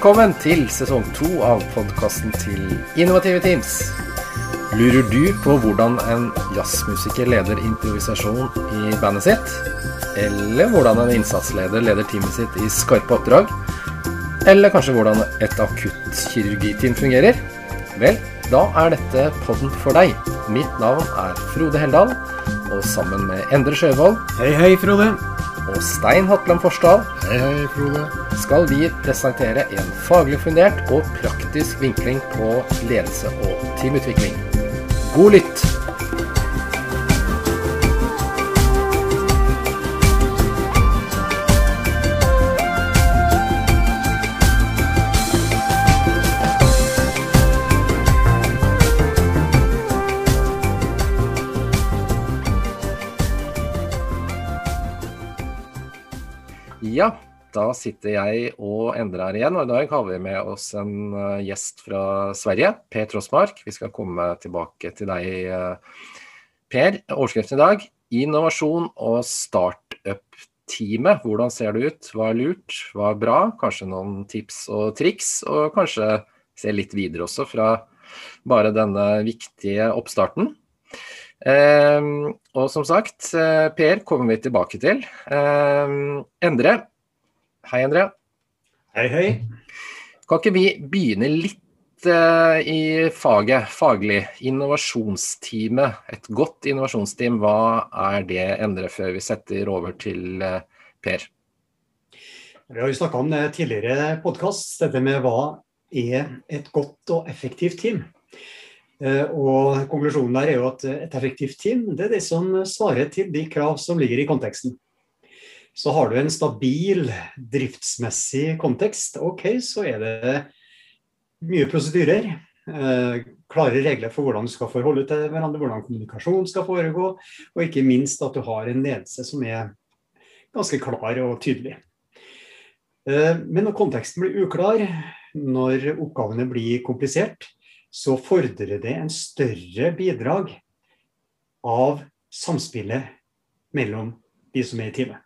Velkommen til sesong to av podkasten til Innovative Teams. Lurer du på hvordan en jazzmusiker leder improvisasjon i bandet sitt? Eller hvordan en innsatsleder leder teamet sitt i skarpe oppdrag? Eller kanskje hvordan et akuttkirurgiteam fungerer? Vel, da er dette podden for deg. Mitt navn er Frode Heldal, og sammen med Endre Sjøvold Hei, hei, Frode. og Stein Hatland Forsdal Hei, hei, Frode skal vi presentere en faglig fundert og praktisk vinkling på ledelse og teamutvikling. God lytt! Da sitter jeg og ändrar her igjen, og i dag har vi med oss en gäst gjest fra Sverige, Per Trossmark. Vi skal komme tilbake til deg, eh, Per. Overskriften i dag, innovasjon og startup-teamet. Hvordan ser det ut? Hva er lurt? Hva er bra? Kanskje noen tips og triks, og kanskje se litt videre også fra bare denne viktige oppstarten. Eh, og som sagt, eh, Per kommer vi tilbake til. Eh, Endre, hei Endre. Hei, hei. Kan ikke vi begynne litt eh, i faget, faglig? Innovasjonsteamet, et godt innovasjonsteam, hva er det, Endre, før vi setter over til eh, Per? Vi har jo snakka om det tidligere podkast, dette med hva er et godt og effektivt team. Eh, Og Konklusjonen der er jo at et effektivt team det er det som svarer til de krav som ligger i konteksten. Så har du en stabil driftsmessig kontekst, ok, så er det mye prosedyrer. eh, Klare regler for hvordan du skal forholde til hverandre, hvordan kommunikasjon skal foregå, og ikke minst at du har en ledelse som er ganske klar og tydelig. Eh, Men når konteksten blir uklar, når oppgavene blir komplisert, så fordrer det en større bidrag av samspillet mellom de som er i teamet.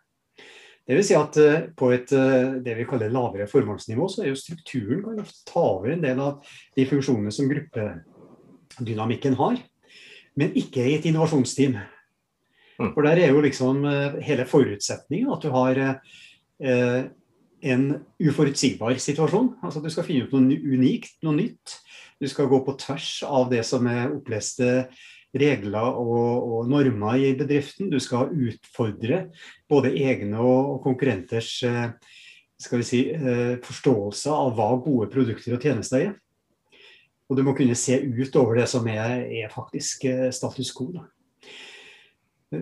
Det vil si at eh, på et eh, det vi kaller lavere formålsnivå, så er jo strukturen kan ofte ta over en del av de funksjonene som gruppedynamikken har, men ikke i et innovasjonsteam. Mm. For der er jo liksom eh, hele forutsetningen at du har eh, en uforutsigbar situasjon. Altså Du skal finne ut noe unikt, noe nytt. Du skal gå på tvers av det som er oppleste regler og, og normer i bedriften. Du skal utfordre både egne og, konkurrenters eh, skal vi si, eh, forståelse av hva gode produkter og tjenester er. Og du må kunne se ut over det som er, er faktisk eh, status quo. Da.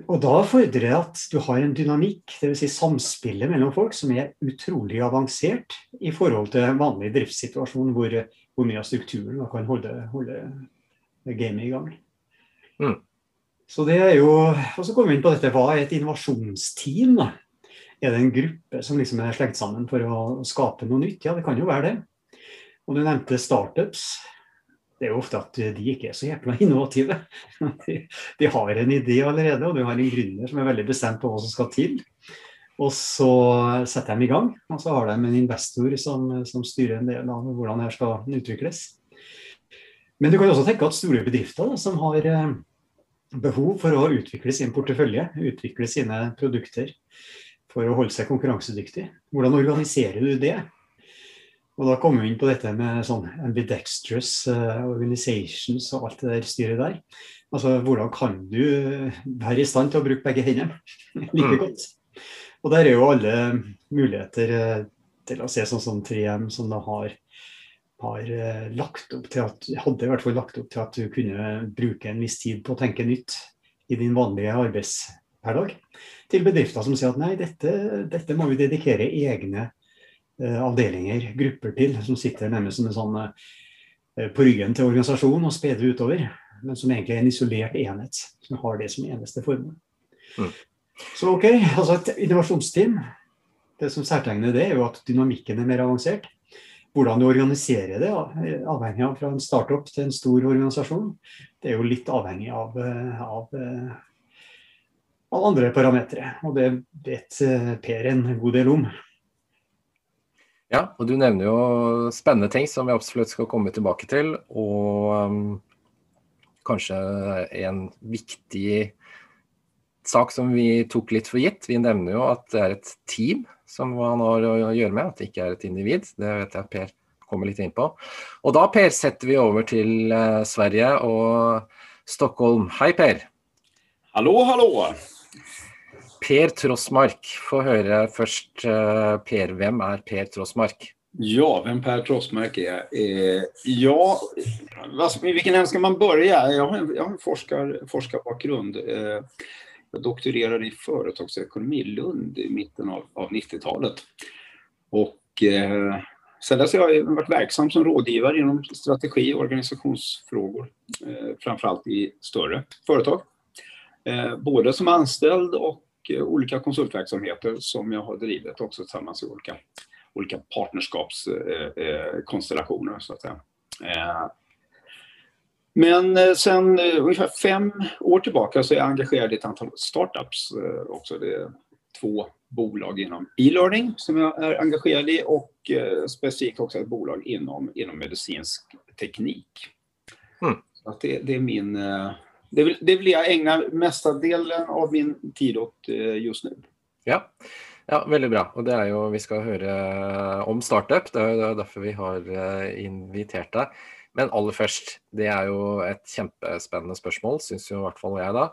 Og da fordrer det at du har en dynamikk, dvs. Si samspillet mellom folk, som er utrolig avansert i forhold til en vanlig driftssituasjon hvor, hvor mye av strukturen kan holde, holde gamet i gang. Mm. Så det er jo, og så kommer vi inn på dette, Hva er et innovasjonsteam? da? Er det en gruppe som liksom er slengt sammen for å skape noe nytt? Ja, det kan jo være det. Og du nevnte startups. Det er jo ofte at de ikke er så jækla innovative. De, de har en idé allerede, og du har en gründer som er veldig bestemt på hva som skal til. Og så setter de i gang, og så har de en investor som, som styrer en del av hvordan det skal utvikles. Men du kan også tenke at store bedrifter som har eh, behov for å utvikle sin portefølje, utvikle sine produkter for å holde seg konkurransedyktig. Hvordan organiserer du det? Og da kommer vi inn på dette med sånn ambidextrous uh, organizations og alt det der styret der. Altså hvordan kan du være i stand til å bruke begge hendene like Mm. godt? Og der er jo alle muligheter eh, til å se sånn som 3M, som da har, har eh, lagt opp til at hadde i hvert fall lagt opp til at du kunne bruke en viss tid på å tenke nytt i din vanlige arbeidshverdag. Til bedrifter som sier at nei, dette, dette må vi dedikere egne eh, avdelinger, grupper til, som sitter nærmest som en sånn eh, på ryggen til organisasjonen og speder utover, men som egentlig er en isolert enhet, som har det som eneste formål. Mm. Så ok, altså et innovasjonsteam, det som særtegner det, er jo at dynamikken er mer avansert. Hvordan du organiserer det, avhengig av fra en startup til en stor organisasjon. Det er jo litt avhengig av, eh, av, eh, av andre parametere, og det vet eh, Per en god del om. Ja, og du nevner jo spennende ting som vi absolutt skal komme tilbake til. Og um, kanskje en viktig sak som vi tok litt for gitt. Vi nevner jo at det er et team som han har å gjøre med, at det ikke er et individ. Det vet jeg Per kommer litt inn på. Og da, Per, setter vi over til uh, Sverige og Stockholm. Hei, Per. Hallå, hallå. Per Trossmark, få høre først. Uh, per, hvem er Per Trossmark? Ja, vem Per Trossmark är? Eh, ja, i vilken ände ska man börja? Jag har en, jag har en forskar, forskarbakgrund. Eh, jag doktorerade i företagsekonomi i Lund i mitten av, av 90-talet. Och eh, sen dess har jag varit verksam som rådgivare inom strategi och organisationsfrågor, eh, framförallt i större företag. Eh, både som anställd och eh, olika konsultverksamheter som jag har drivit också tillsammans i olika, olika partnerskapskonstellationer. Eh, eh så att säga. Eh, men eh, sen eh, ungefär fem år tillbaka så är jag engagerad i ett antal startups eh, också. Det är två bolag inom e-learning som jag är engagerad i och specifikt också ett bolag inom, inom medicinsk teknik. Mm. Att det, det, är min... Det vill, det vill jag ägna mesta delen av min tid åt just nu. Ja. Ja, Veldig bra. Og det er jo, Vi skal høre om startup. Det er derfor vi har invitert deg. Men aller først, det er jo et kjempespennende spørsmål, syns jo i hvert fall jeg da.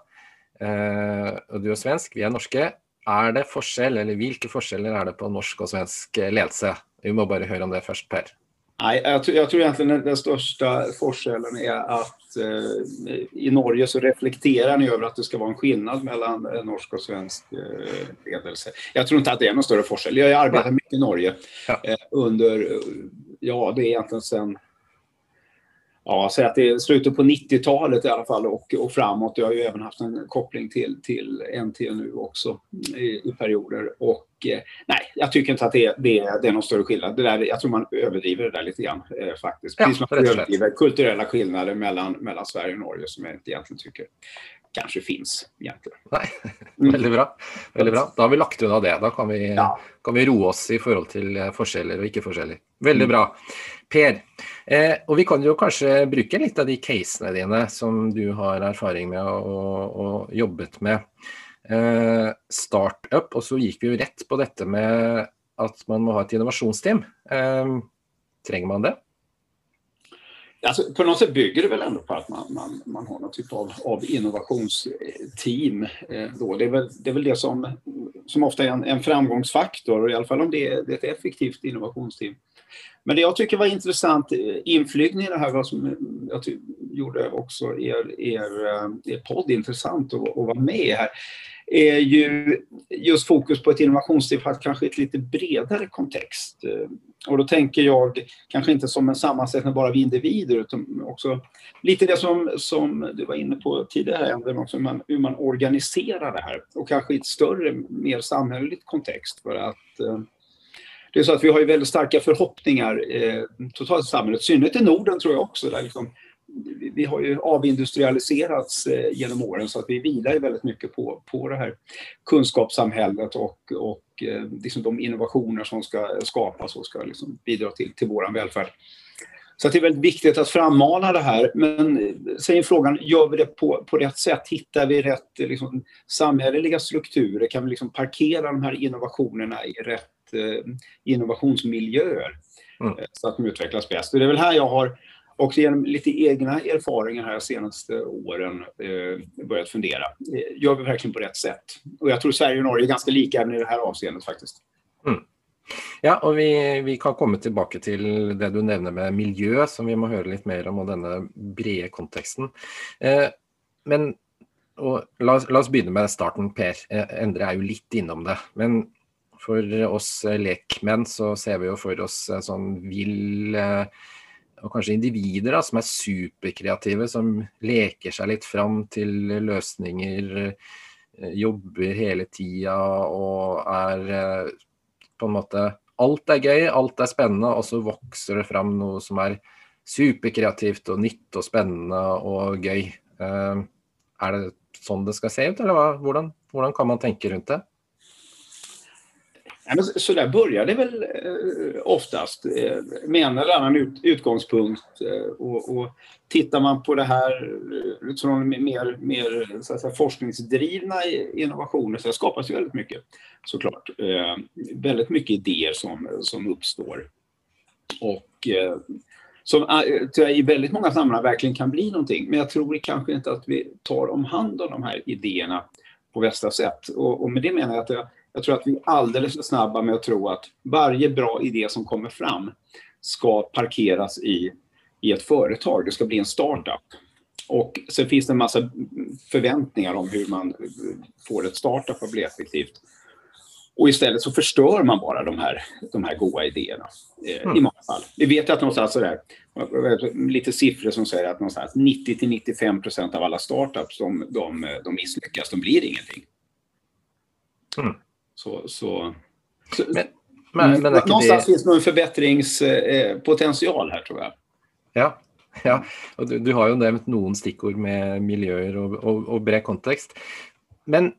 Eh, og du er svensk, vi er norske. Er det forskjell, eller hvilke forskjeller er det på norsk og svensk ledelse? Vi må bare høre om det først, Per. Nej, jag, tror, jag tror egentligen den största forskellen är att eh, i Norge så reflekterar ni över att det ska vara en skillnad mellan norsk och svensk eh, ledelse. Jag tror inte att det är någon större forskel. Jag har arbetat mycket i Norge. Eh, under, ja det är egentligen sedan ja, säg att det är slutet på 90-talet i alla fall och, och framåt. Jag har ju även haft en koppling till, till NTNU också i, i perioder. Och eh, nej, jag tycker inte att det, det, det är någon större skillnad. Det där, jag tror man överdriver det där lite grann eh, faktiskt. Precis som man överdriver kulturella skillnader mellan, mellan Sverige och Norge som jag inte egentligen tycker kanske finns egentligen. Nej, väldigt bra. Väldigt bra. Då har vi lagt undan det. Då kan vi, ja. kan vi roa oss i förhållande till eh, forskjeller och icke forskjeller. Väldigt bra. Per, eh, og vi kan jo kanskje bruke litt av de casene dine som du har erfaring med og, og jobbet med. Eh, startup, og så gikk vi jo rett på dette med at man må ha et innovasjonsteam. Eh, trenger man det? Alltså, på något sätt bygger det väl ändå på att man, man, man har någon typ av, av innovationsteam. Eh, då. Det, är väl, det är väl det som, som ofta är en, en framgångsfaktor, i alla fall om det är, det är ett effektivt innovationsteam. Men det jag tycker var intressant, eh, inflygning i det här, vad som eh, jag gjorde också er, er, eh, er podd intressant att, att vara med här, är ju just fokus på ett innovationsteam kanske i ett lite bredare kontext. Och då tänker jag kanske inte som en sammansättning bara av individer utan också lite det som, som du var inne på tidigare, Ender, också hur man, hur man organiserar det här och kanske i ett större, mer samhälleligt kontext för att eh, det är så att vi har ju väldigt starka förhoppningar eh, totalt i samhället, i synnerhet i Norden tror jag också, där liksom vi har ju avindustrialiserats eh, genom åren så att vi vilar ju väldigt mycket på, på det här kunskapssamhället och, och eh, liksom de innovationer som ska skapas och ska liksom bidra till, till vår välfärd. Så det är väldigt viktigt att frammana det här. Men eh, säger frågan, gör vi det på, på rätt sätt? Hittar vi rätt liksom, samhälleliga strukturer? Kan vi liksom parkera de här innovationerna i rätt eh, innovationsmiljöer? Mm. Så att de utvecklas bäst. Och det är väl här jag har och genom lite egna erfarenheter här de senaste åren eh, börjat fundera. Eh, gör vi verkligen på rätt sätt? Och jag tror Sverige och Norge är ganska lika i det här avseendet faktiskt. Mm. Ja, och vi, vi, kan komma tillbaka till det du nämner med miljö som vi måste höra lite mer om och denna breda kontexten. Eh, men och, låt, oss börja med starten, Per. Eh, Endre är ju lite inom det. Men för oss lekmän så ser vi ju för oss en sån vill eh, og kanskje individer da, som er superkreative, som leker seg litt fram til løsninger, jobbar jobber hele tida og er eh, på en måte Alt er gøy, alt er spennende, og så vokser det fram noe som er superkreativt og nytt og spennende og gøy. Eh, er det sånn det skal se ut, eller hvordan, hvordan kan man tenke rundt det? Men så där börjar det väl eh, oftast eh, med en eller annan ut, utgångspunkt. Eh, och, och tittar man på det här utifrån mer, mer så att säga, forskningsdrivna innovationer så skapas ju väldigt mycket såklart. Väldigt mycket idéer som, som uppstår. Och som i väldigt många sammanhang verkligen kan bli någonting. Men jag tror kanske inte att vi tar om hand om de här idéerna på bästa sätt. Och, och med det menar jag att jag, jag tror att vi är alldeles för snabba med att tro att varje bra idé som kommer fram ska parkeras i, i ett företag. Det ska bli en startup. Och sen finns det en massa förväntningar om hur man får ett startup att bli effektivt. Och istället så förstör man bara de här, de här goda idéerna eh, mm. i många fall. Vi vet att någonstans sådär, lite siffror som säger att någonstans 90 till 95 procent av alla startups de, de, de misslyckas, de blir ingenting. Mm. Så, så, så men, men, men någonstans det... finns nog en förbättringspotential här tror jag. Ja, ja. och du, du har ju nämnt några stickord med miljöer och, och, och bred kontext. Men eh,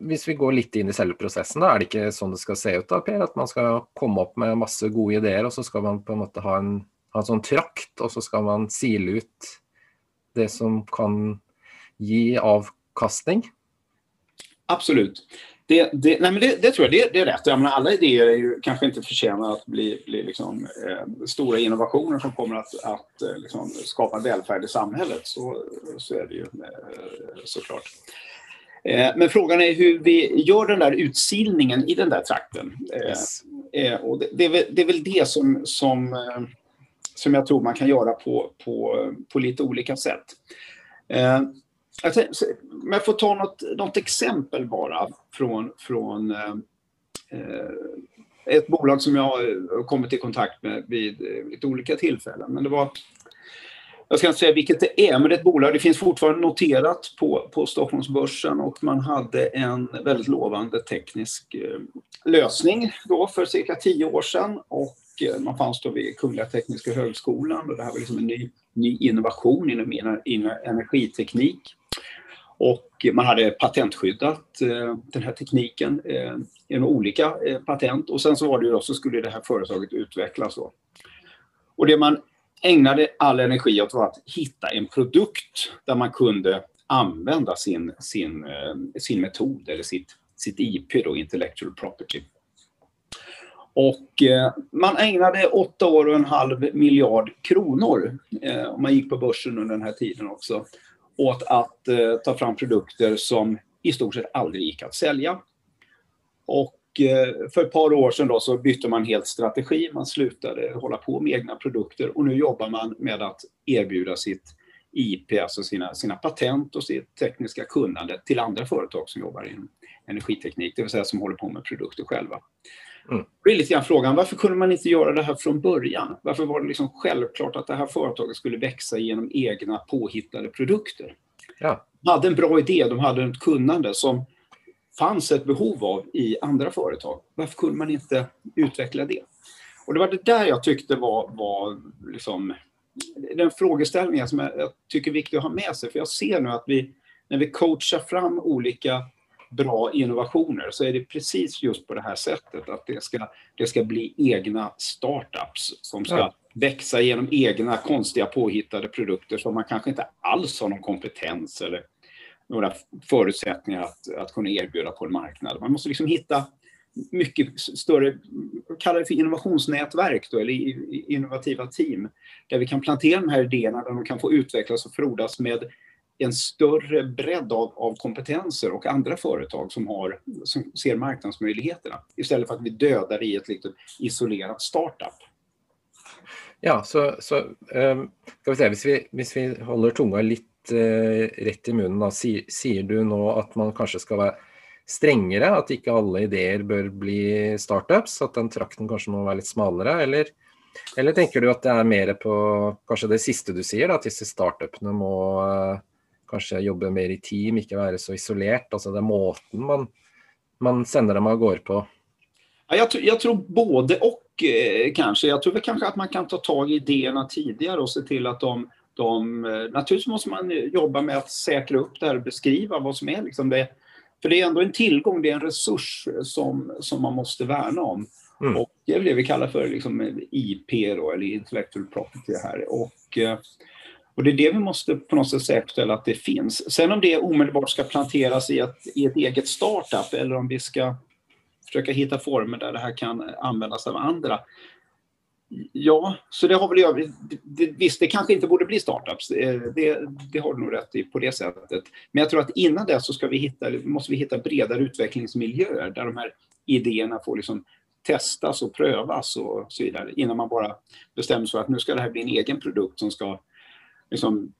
hvis vi går lite in i själva processen, da, er det inte så det ska se ut? da, Per? At man ska komma upp med masse gode ideer, och så ska man på en måte ha en, ha en sånn trakt, och så ska man sile ut det som kan ge avkastning? Absolut. Det, det, nej men det, det, tror jag det, det är rätt. Jag menar, alla idéer är ju kanske inte förtjänar att bli, bli liksom, eh, stora innovationer som kommer att, att eh, liksom, skapa välfärd i samhället. Så, så är det ju eh, såklart. Eh, men frågan är hur vi gör den där utsilningen i den där trakten. Eh, yes. Eh, och det, det, är väl, det, är väl, det som, som, som jag tror man kan göra på, på, på lite olika sätt. Om jag får ta något, något exempel bara från, från eh, ett bolag som jag har kommit i kontakt med vid eh, lite olika tillfällen. Men det var jag ska inte säga vilket det är, men det är ett bolag. Det finns fortfarande noterat på, på Stockholmsbörsen och man hade en väldigt lovande teknisk eh, lösning då för cirka tio år sedan. Och eh, man fanns då vid Kungliga Tekniska Högskolan och det här var liksom en ny, ny innovation inom, inom energiteknik. Och man hade patentskyddat eh, den här tekniken eh, genom olika eh, patent och sen så var det ju då så skulle det här företaget utvecklas då. Och det man ägnade all energi åt var att hitta en produkt där man kunde använda sin, sin, sin metod eller sitt, sitt IP, då, intellectual property. Och eh, man ägnade åtta år och en halv miljard kronor, eh, om man gick på börsen under den här tiden också, åt att eh, ta fram produkter som i stort sett aldrig gick att sälja. Och Eh, för ett par år sedan då så bytte man helt strategi. Man slutade hålla på med egna produkter och nu jobbar man med att erbjuda sitt IP, alltså sina, sina patent och sitt tekniska kunnande till andra företag som jobbar inom energiteknik, det vill säga som håller på med produkter själva. Mm. Det är lite grann frågan, varför kunde man inte göra det här från början? Varför var det liksom självklart att det här företaget skulle växa genom egna påhittade produkter? Ja. De hade en bra idé, de hade ett kunnande som fanns ett behov av i andra företag. Varför kunde man inte utveckla det? Och det var det där jag tyckte var, var liksom, den frågeställningen som jag, jag tycker är viktig att ha med sig. För jag ser nu att vi, när vi coachar fram olika bra innovationer så är det precis just på det här sättet att det ska, det ska bli egna startups som ska ja. växa genom egna konstiga påhittade produkter som man kanske inte alls har någon kompetens eller några förutsättningar att, att kunna erbjuda på en marknad. Man måste liksom hitta mycket större, kalla det för innovationsnätverk då, eller innovativa team, där vi kan plantera de här idéerna, där de kan få utvecklas och frodas med en större bredd av, av kompetenser och andra företag som, har, som ser marknadsmöjligheterna istället för att vi dödar i ett litet isolerat startup. Ja, så, så um, ska vi se, hvis vi, hvis vi håller tunga lite uh, rätt i munnen. då, si, säger du nu att man kanske ska vara strängare? Att inte alla idéer bör bli startups? Att den trakten kanske måste vara lite smalare? Eller, eller tänker du att det är mer på kanske det sista du säger, att at disse startupene må eh, kanskje jobbe mer i team, ikke være så isolert? Altså det er måten man, man sender dem av gårde på? Ja, jag, jag, tror både och eh, kanske. Jag tror väl kanske att man kan ta tag i idéerna tidigare och se till att de de, naturligtvis måste man jobba med att säkra upp det här och beskriva vad som är liksom det För det är ändå en tillgång, det är en resurs som, som man måste värna om. Mm. Och det är det vi kallar för liksom IP, då, eller intellectual property här. Och, eh, och det är det vi måste på något sätt säkerställa att det finns. Sen om det omedelbart ska planteras i ett, i ett eget startup eller om vi ska försöka hitta former där det här kan användas av andra. Ja, så det har väl jag. Det, visst, det kanske inte borde bli startups. Det, det, har du nog rätt i på det sättet. Men jag tror att innan det så ska vi hitta, måste vi hitta bredare utvecklingsmiljöer där de här idéerna får liksom testas och prövas och så vidare innan man bara bestämmer sig för att nu ska det här bli en egen produkt som ska liksom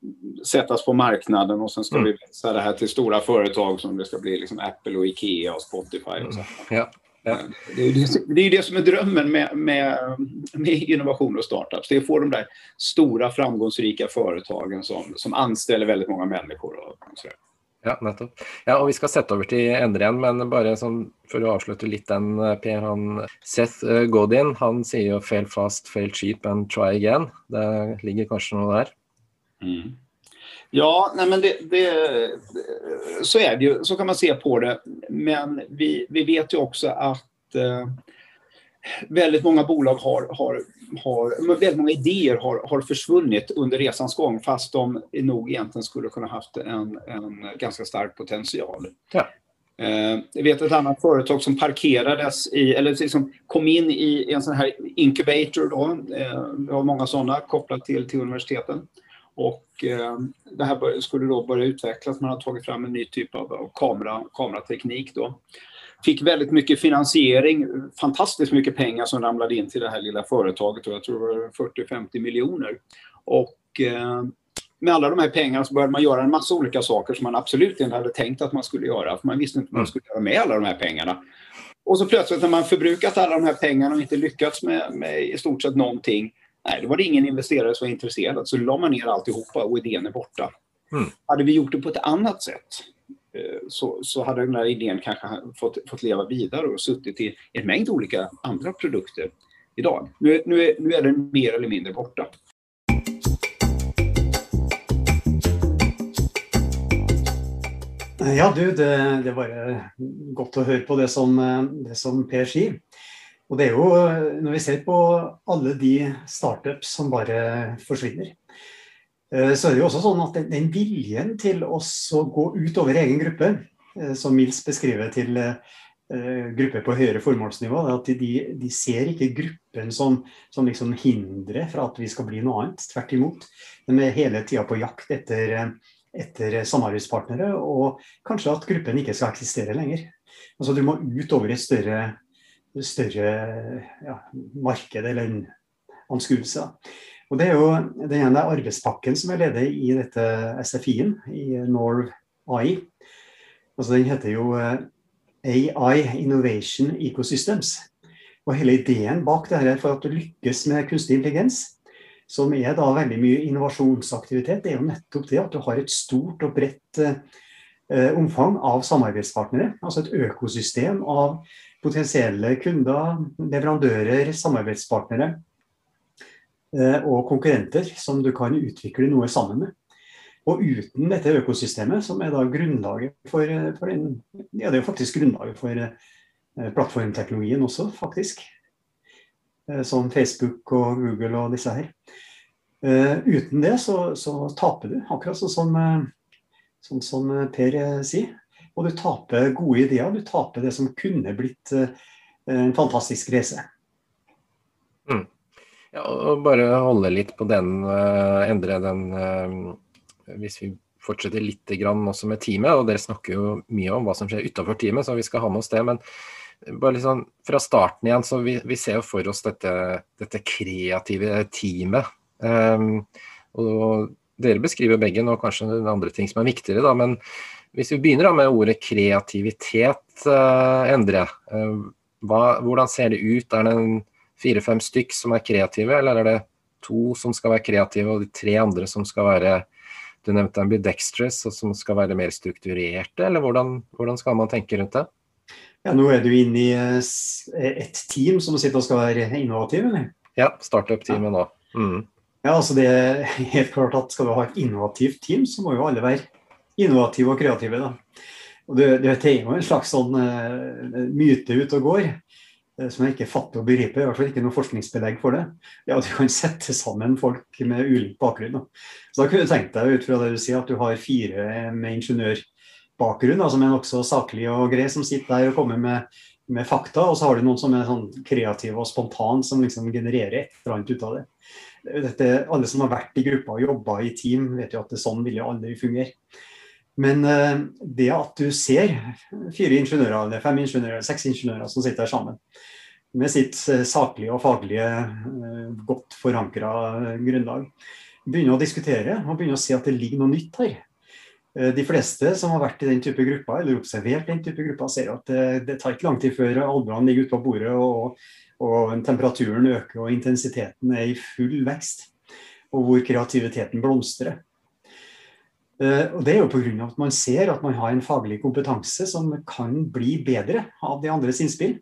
sättas på marknaden och sen ska mm. vi växa det här till stora företag som det ska bli liksom Apple och Ikea och Spotify och så. Mm. Ja. Ja. Det, är det, det är det som är drömmen med, med, med innovation och startups. Det är att få de där stora framgångsrika företagen som, som anställer väldigt många människor. Och, och så Ja, nettopp. Ja, og Vi skal sette over til Endre igjen, men bare sånn, for å avslutte litt den, eh, Per. han Seth eh, Godin han sier jo 'fail fast, fail cheap and try again'. Det ligger kanskje noe der? Mm. Ja, nej men det, det, så är det ju. Så kan man se på det. Men vi, vi vet ju också att eh, väldigt många bolag har, har, har väldigt många idéer har, har försvunnit under resans gång fast de nog egentligen skulle kunna haft en, en ganska stark potential. Ja. Eh, jag vet ett annat företag som parkerades i, eller liksom kom in i en sån här incubator då. Eh, vi har många sådana kopplat till, till universiteten. Och eh, det här skulle då börja utvecklas. Man har tagit fram en ny typ av, av kamera, kamerateknik då. Fick väldigt mycket finansiering, fantastiskt mycket pengar som ramlade in till det här lilla företaget. Och jag tror det var 40-50 miljoner. Och eh, med alla de här pengarna så började man göra en massa olika saker som man absolut inte hade tänkt att man skulle göra. För man visste inte vad man mm. skulle göra med alla de här pengarna. Och så plötsligt när man förbrukat alla de här pengarna och inte lyckats med, med i stort sett någonting Nej, då var det ingen investerare som var intresserad, så la man ner alltihopa och idén är borta. Mm. Hade vi gjort det på ett annat sätt eh, så, så hade den här idén kanske fått, fått leva vidare och suttit i en mängd olika andra produkter idag. Nu, nu, är, nu är den mer eller mindre borta. Ja, du, det, det var gott att höra på det som, det som Per säger. Og det er jo, når vi ser på alle de startups som bare forsvinner, eh, så er det jo også sånn at den, viljen til å gå utover egen gruppe, eh, som Mils beskriver til eh, grupper på høyere formålsnivå, er at de, de ser ikke gruppen som, som liksom hindre for at vi skal bli noe annet. Tvert imot. De er hele tida på jakt etter, etter samarbeidspartnere, og kanskje at gruppen ikke skal eksistere lenger. Altså Du må utover et større større ja, marked eller anskuelser. Og det er jo den ene arbeidspakken som er leder i dette SFI-en, i Norv AI. Altså den heter jo eh, AI Innovation Ecosystems. Og hele ideen bak det her for at du lykkes med kunstig intelligens, som er da veldig mye innovasjonsaktivitet, det er jo nettopp det at du har et stort og bredt eh, omfang av samarbeidspartnere. Altså et økosystem av potensielle kunder, leverandører, samarbeidspartnere eh, og konkurrenter som du kan utvikle noe sammen med. Og uten dette økosystemet, som er da grunnlaget for, eh, for den, ja, det er jo faktisk grunnlaget for eh, plattformteknologien også, faktisk. Som Facebook og Google og disse her. uten det så, så taper du, akkurat sånn som, som, som Per sier. Og du taper gode ideer. Du taper det som kunne blitt eh, en fantastisk reise. Mm. Ja, og bare holde litt på den, uh, endre den uh, Hvis vi fortsetter litt grann også med teamet, og dere snakker jo mye om hva som skjer utafor teamet, så vi skal ha med oss det. Men bare litt sånn fra starten igjen, så vi, vi ser jo for oss dette, dette kreative teamet. Um, og dere beskriver begge nå kanskje andre ting som er viktigere, da, men hvis vi begynner med ordet kreativitet, uh, Endre. Uh, hva, hvordan ser det ut? Er det fire-fem stykk som er kreative, eller er det to som skal være kreative, og de tre andre som skal være du nevnte ambidextrous, og som skal være mer strukturerte, eller hvordan, hvordan skal man tenke rundt det? Ja, Nå er du inne i eh, et team som sitter og skal være innovative, eller? Ja, startup-teamet ja. nå. Mm. Ja, altså det er helt klart at Skal du ha et innovativt team, så må jo alle være innovative og kreative. Da. Og det, det er jo en slags sånn uh, myte ut og går uh, som jeg ikke fatter og begriper. I hvert fall ikke noe forskningsbelegg for det. Ja, Du kan sette sammen folk med ulik bakgrunn. Da. Så da kunne du tenkt deg ut fra det du sier, at du har fire med ingeniørbakgrunn, da, som er nokså saklig og grei, som sitter der og kommer med, med fakta. Og så har du noen som er sånn kreative og spontane, som liksom genererer et eller annet ut av det. Dette, alle som har vært i gruppa og jobba i team, vet jo at det sånn vil jo aldri fungere. Men eh, det at du ser fire ingeniører, eller fem ingeniører, seks ingeniører som sitter sammen med sitt sakliga saklige og faglige, förankrade godt forankra grunnlag, begynner å diskutere og begynner å at det ligger noe nytt her. De fleste som har vært i den type grupper, eller observert den type grupper, ser at det, det tar ikke lang tid før albuene ligger ute på bordet og, og temperaturen øker og intensiteten er i full vekst. Og hvor kreativiteten blomstrer. Eh, og Det er jo pga. at man ser at man har en faglig kompetanse som kan bli bedre av de andres innspill.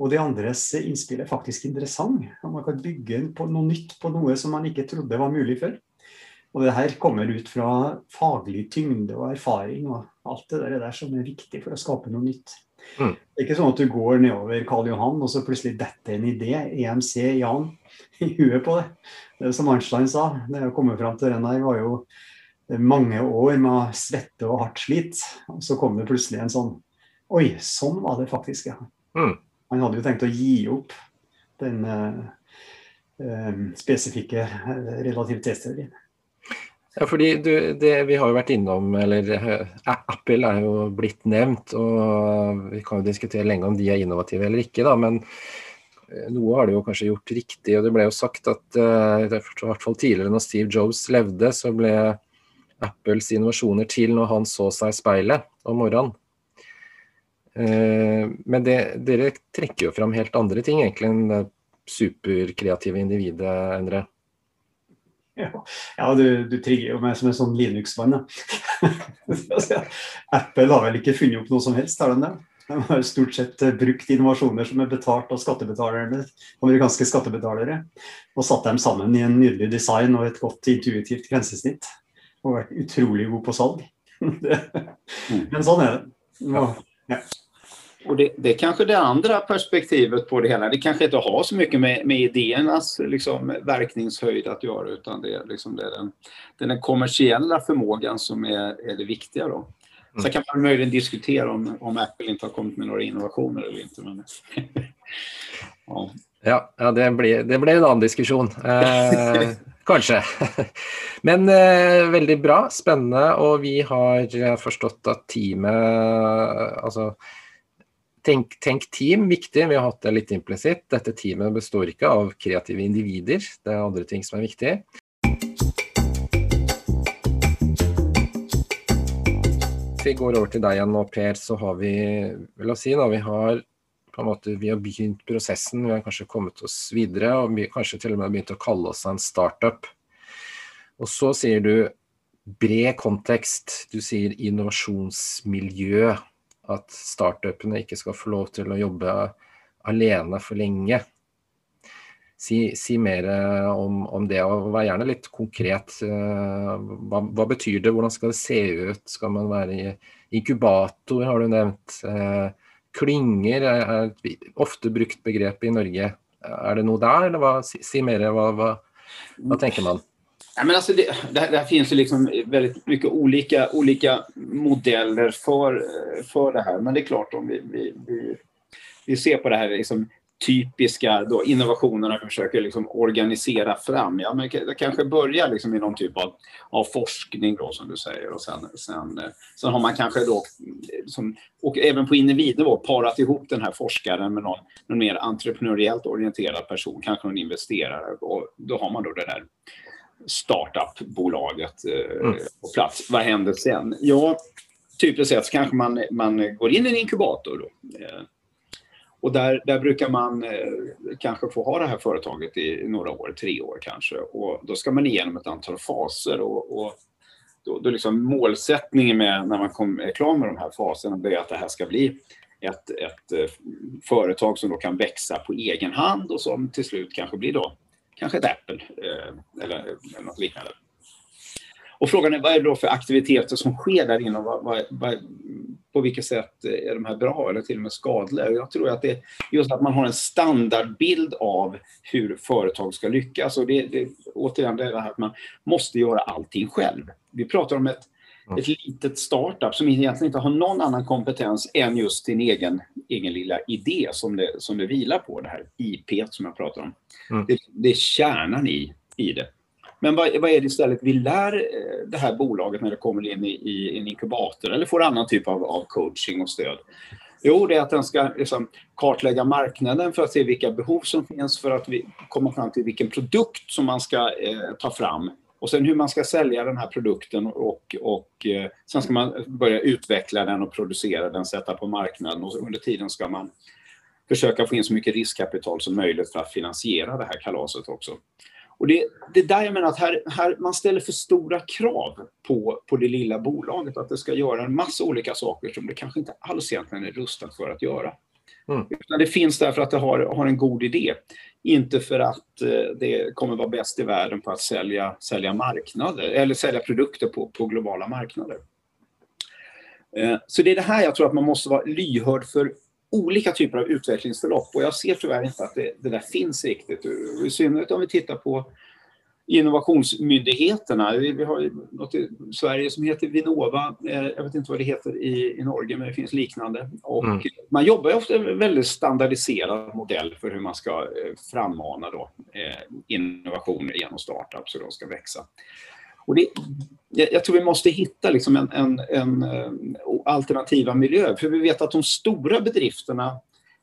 Og de andres innspill er faktisk interessant. og Man kan bygge på noe nytt på noe som man ikke trodde var mulig før. Og det her kommer ut fra faglig tyngde og erfaring og alt det der, der som er viktig for å skape noe nytt. Mm. Det er ikke sånn at du går nedover Karl Johan og så plutselig detter en idé, EMC, Jan, i huet på det. det som Arnstein sa, det å komme fram til den her var jo mange år med svette og hardt slit. Og så kom det plutselig en sånn Oi, sånn var det faktisk, ja. Mm. Han hadde jo tenkt å gi opp den uh, uh, spesifikke relativitetsteorien. Ja, fordi du, det, Vi har jo vært innom, eller Apple er jo blitt nevnt. og Vi kan jo diskutere lenge om de er innovative eller ikke. da, men noe har de jo kanskje gjort riktig. og Det ble jo sagt at i hvert fall tidligere når Steve Jobs levde, så ble Apples innovasjoner til når han så seg i speilet om morgenen. Eh, men det, dere trekker jo fram helt andre ting egentlig enn det superkreative individet, Endre. Ja, ja du, du, trigger jo meg som en sånn Linux-mann. Apple har vel ikke funnet opp noe som helst, har de det? De har stort sett eh, brukt innovasjoner som er betalt av skattebetalerne, amerikanske skattebetalere, og satt dem sammen i en nydelig design og et godt intuitivt grensesnitt og vært utrolig god på salg. Mm. Men sånn er det. Nå, ja. Och det, det är kanske det andra perspektivet på det hela. Det kanske inte har så mycket med, med idéernas liksom, verkningshöjd att göra utan det, liksom, det är den, den kommersiella förmågan som är, är det viktiga. Då. Mm. Sen kan man möjligen diskutera om, om Apple inte har kommit med några innovationer eller inte. Men, ja. Ja, ja det, blir, det, blir, en annen diskusjon. Eh, kanskje. Men eh, veldig bra, spennende. Og vi har eh, förstått forstått at teamet eh, Altså tenk, tenk, team, viktig. Vi har hatt det litt implisitt. Dette teamet består ikke av kreative individer, det er andre ting som er viktig. Vi går over til deg igjen nå, Per, så har vi, la oss si vi har på en måte, Vi har begynt prosessen, vi har kanskje kommet oss videre og vi, kanskje til og med begynt å kalle oss en startup. Og så sier du bred kontekst, du sier innovasjonsmiljø. At startupene ikke skal få lov til å jobbe alene for lenge. Si, si mer om, om, det, og vær gjerne litt konkret. Hva, hva, betyr det, hvordan skal det se ut? Skal man være i inkubator, har du nevnt. Eh, Klynger er et ofte brukt begrep i Norge. Er det noe der, eller hva, si, si mer. Hva, hva, hva, tänker man? Ja, men alltså det, det, det finns ju liksom väldigt mycket olika, olika modeller för, för det här. Men det är klart om vi, vi, vi, vi ser på det här liksom typiska då, innovationerna försöker liksom organisera fram. Ja, men det kanske börjar liksom i någon typ av, av forskning då, som du säger. Och sen, sen, sen har man kanske då, som, och även på individnivå, parat ihop den här forskaren med någon, någon mer entreprenöriellt orienterad person, kanske någon investerare. Och då har man då det där startup-bolaget eh, mm. på plats. Vad händer sen? Ja, typiskt sett så kanske man, man går in i en inkubator. Då. Eh, och där, där brukar man eh, kanske få ha det här företaget i några år, tre år kanske. Och då ska man igenom ett antal faser. Och, och då, då liksom målsättningen med när man kom, är klar med de här faserna är att det här ska bli ett, ett eh, företag som då kan växa på egen hand och som till slut kanske blir då kanske ett Apple eh, eller, eller något liknande. Och frågan är vad är det då för aktiviteter som sker där inne? Vad, vad, vad, på vilket sätt är de här bra eller till och med skadliga? Jag tror att det är just att man har en standardbild av hur företag ska lyckas. Och det, det, återigen, det är det här att man måste göra allting själv. Vi pratar om ett, ett litet startup som egentligen inte har någon annan kompetens än just sin egen, egen lilla idé som det, som det vilar på, det här IP som jag pratar om. Mm. Det, det är kärnan i, i det. Men vad, vad, är det istället vi lär eh, det här bolaget när det kommer in i, i en inkubator eller får annan typ av, av coaching och stöd? Jo, det är att den ska liksom kartlägga marknaden för att se vilka behov som finns för att vi komma fram till vilken produkt som man ska eh, ta fram. Och sen hur man ska sälja den här produkten och, och eh, sen ska man börja utveckla den och producera den, sätta på marknaden och under tiden ska man försöka få in så mycket riskkapital som möjligt för att finansiera det här kalaset också. Och det, det är där jag menar att här, här, man ställer för stora krav på, på det lilla bolaget, att det ska göra en massa olika saker som det kanske inte alls egentligen är rustat för att göra. Mm. Utan det finns därför att det har, har en god idé. Inte för att eh, det kommer vara bäst i världen på att sälja, sälja marknader eller sälja produkter på, på globala marknader. Eh, så det är det här jag tror att man måste vara lyhörd för olika typer av utvecklingsförlopp och jag ser tyvärr inte att det, det där finns riktigt. I synnerhet om vi tittar på innovationsmyndigheterna. Vi, har något i Sverige som heter Vinnova. Eh, jag vet inte vad det heter i, i Norge, men det finns liknande. Och mm. Man jobbar ofta med en väldigt standardiserad modell för hur man ska eh, frammana då, eh, innovationer genom startups och de ska växa. Och det, jag tror vi måste hitta liksom en, en, en, eh, alternativa miljö, för vi vet att de stora bedrifterna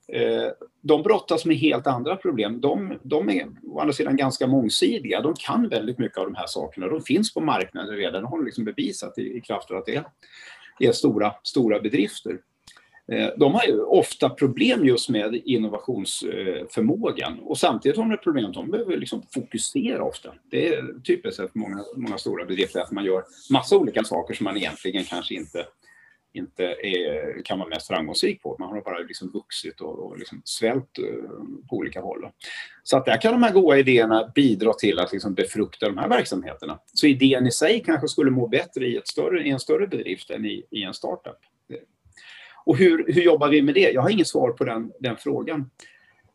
eh, de brottas med helt andra problem. De, de är å andra sidan ganska mångsidiga. De kan väldigt mycket av de här sakerna. De finns på marknaden redan De har liksom bevisat i, i kraft av att det är, är stora, stora bedrifter. Eh, de har ju ofta problem just med innovationsförmågan och samtidigt har de problem att de behöver liksom fokusera ofta. Det är typiskt för många, många stora bedrifter att man gör massa olika saker som man egentligen kanske inte, inte är, kan vara mest framgångsrik på. Man har bara liksom vuxit och, och liksom svält eh, på olika håll. Så att där kan de här goda idéerna bidra till att liksom befrukta de här verksamheterna. Så idén i sig kanske skulle må bättre i, ett större, i en större bedrift än i, i en startup. Och hur, hur jobbar vi med det? Jag har inget svar på den, den frågan.